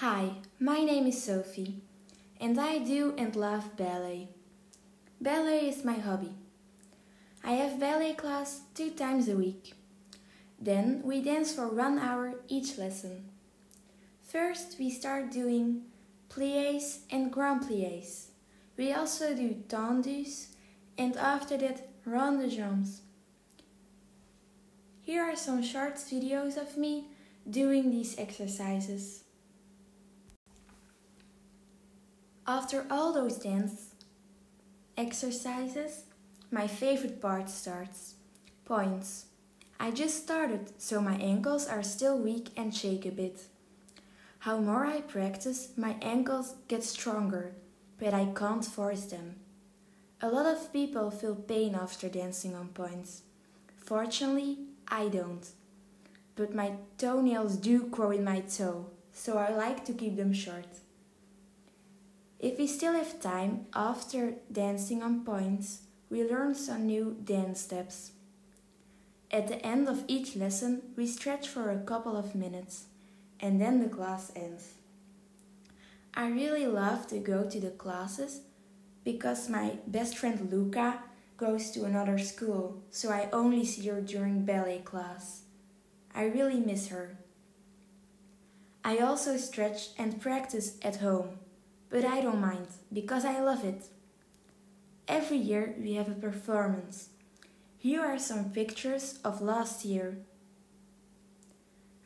Hi, my name is Sophie, and I do and love ballet. Ballet is my hobby. I have ballet class two times a week. Then we dance for one hour each lesson. First, we start doing pliés and grand pliés. We also do tendus, and after that, rond de jambes. Here are some short videos of me doing these exercises. After all those dance exercises, my favorite part starts. Points. I just started, so my ankles are still weak and shake a bit. How more I practice, my ankles get stronger, but I can't force them. A lot of people feel pain after dancing on points. Fortunately, I don't. But my toenails do grow in my toe, so I like to keep them short. If we still have time after dancing on points, we learn some new dance steps. At the end of each lesson, we stretch for a couple of minutes, and then the class ends. I really love to go to the classes because my best friend Luca goes to another school, so I only see her during ballet class. I really miss her. I also stretch and practice at home, but I don't mind because I love it. Every year we have a performance. Here are some pictures of last year.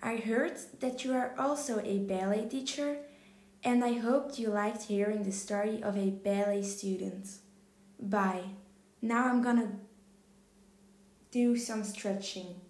I heard that you are also a ballet teacher, and I hoped you liked hearing the story of a ballet student. Bye. Now I'm gonna do some stretching.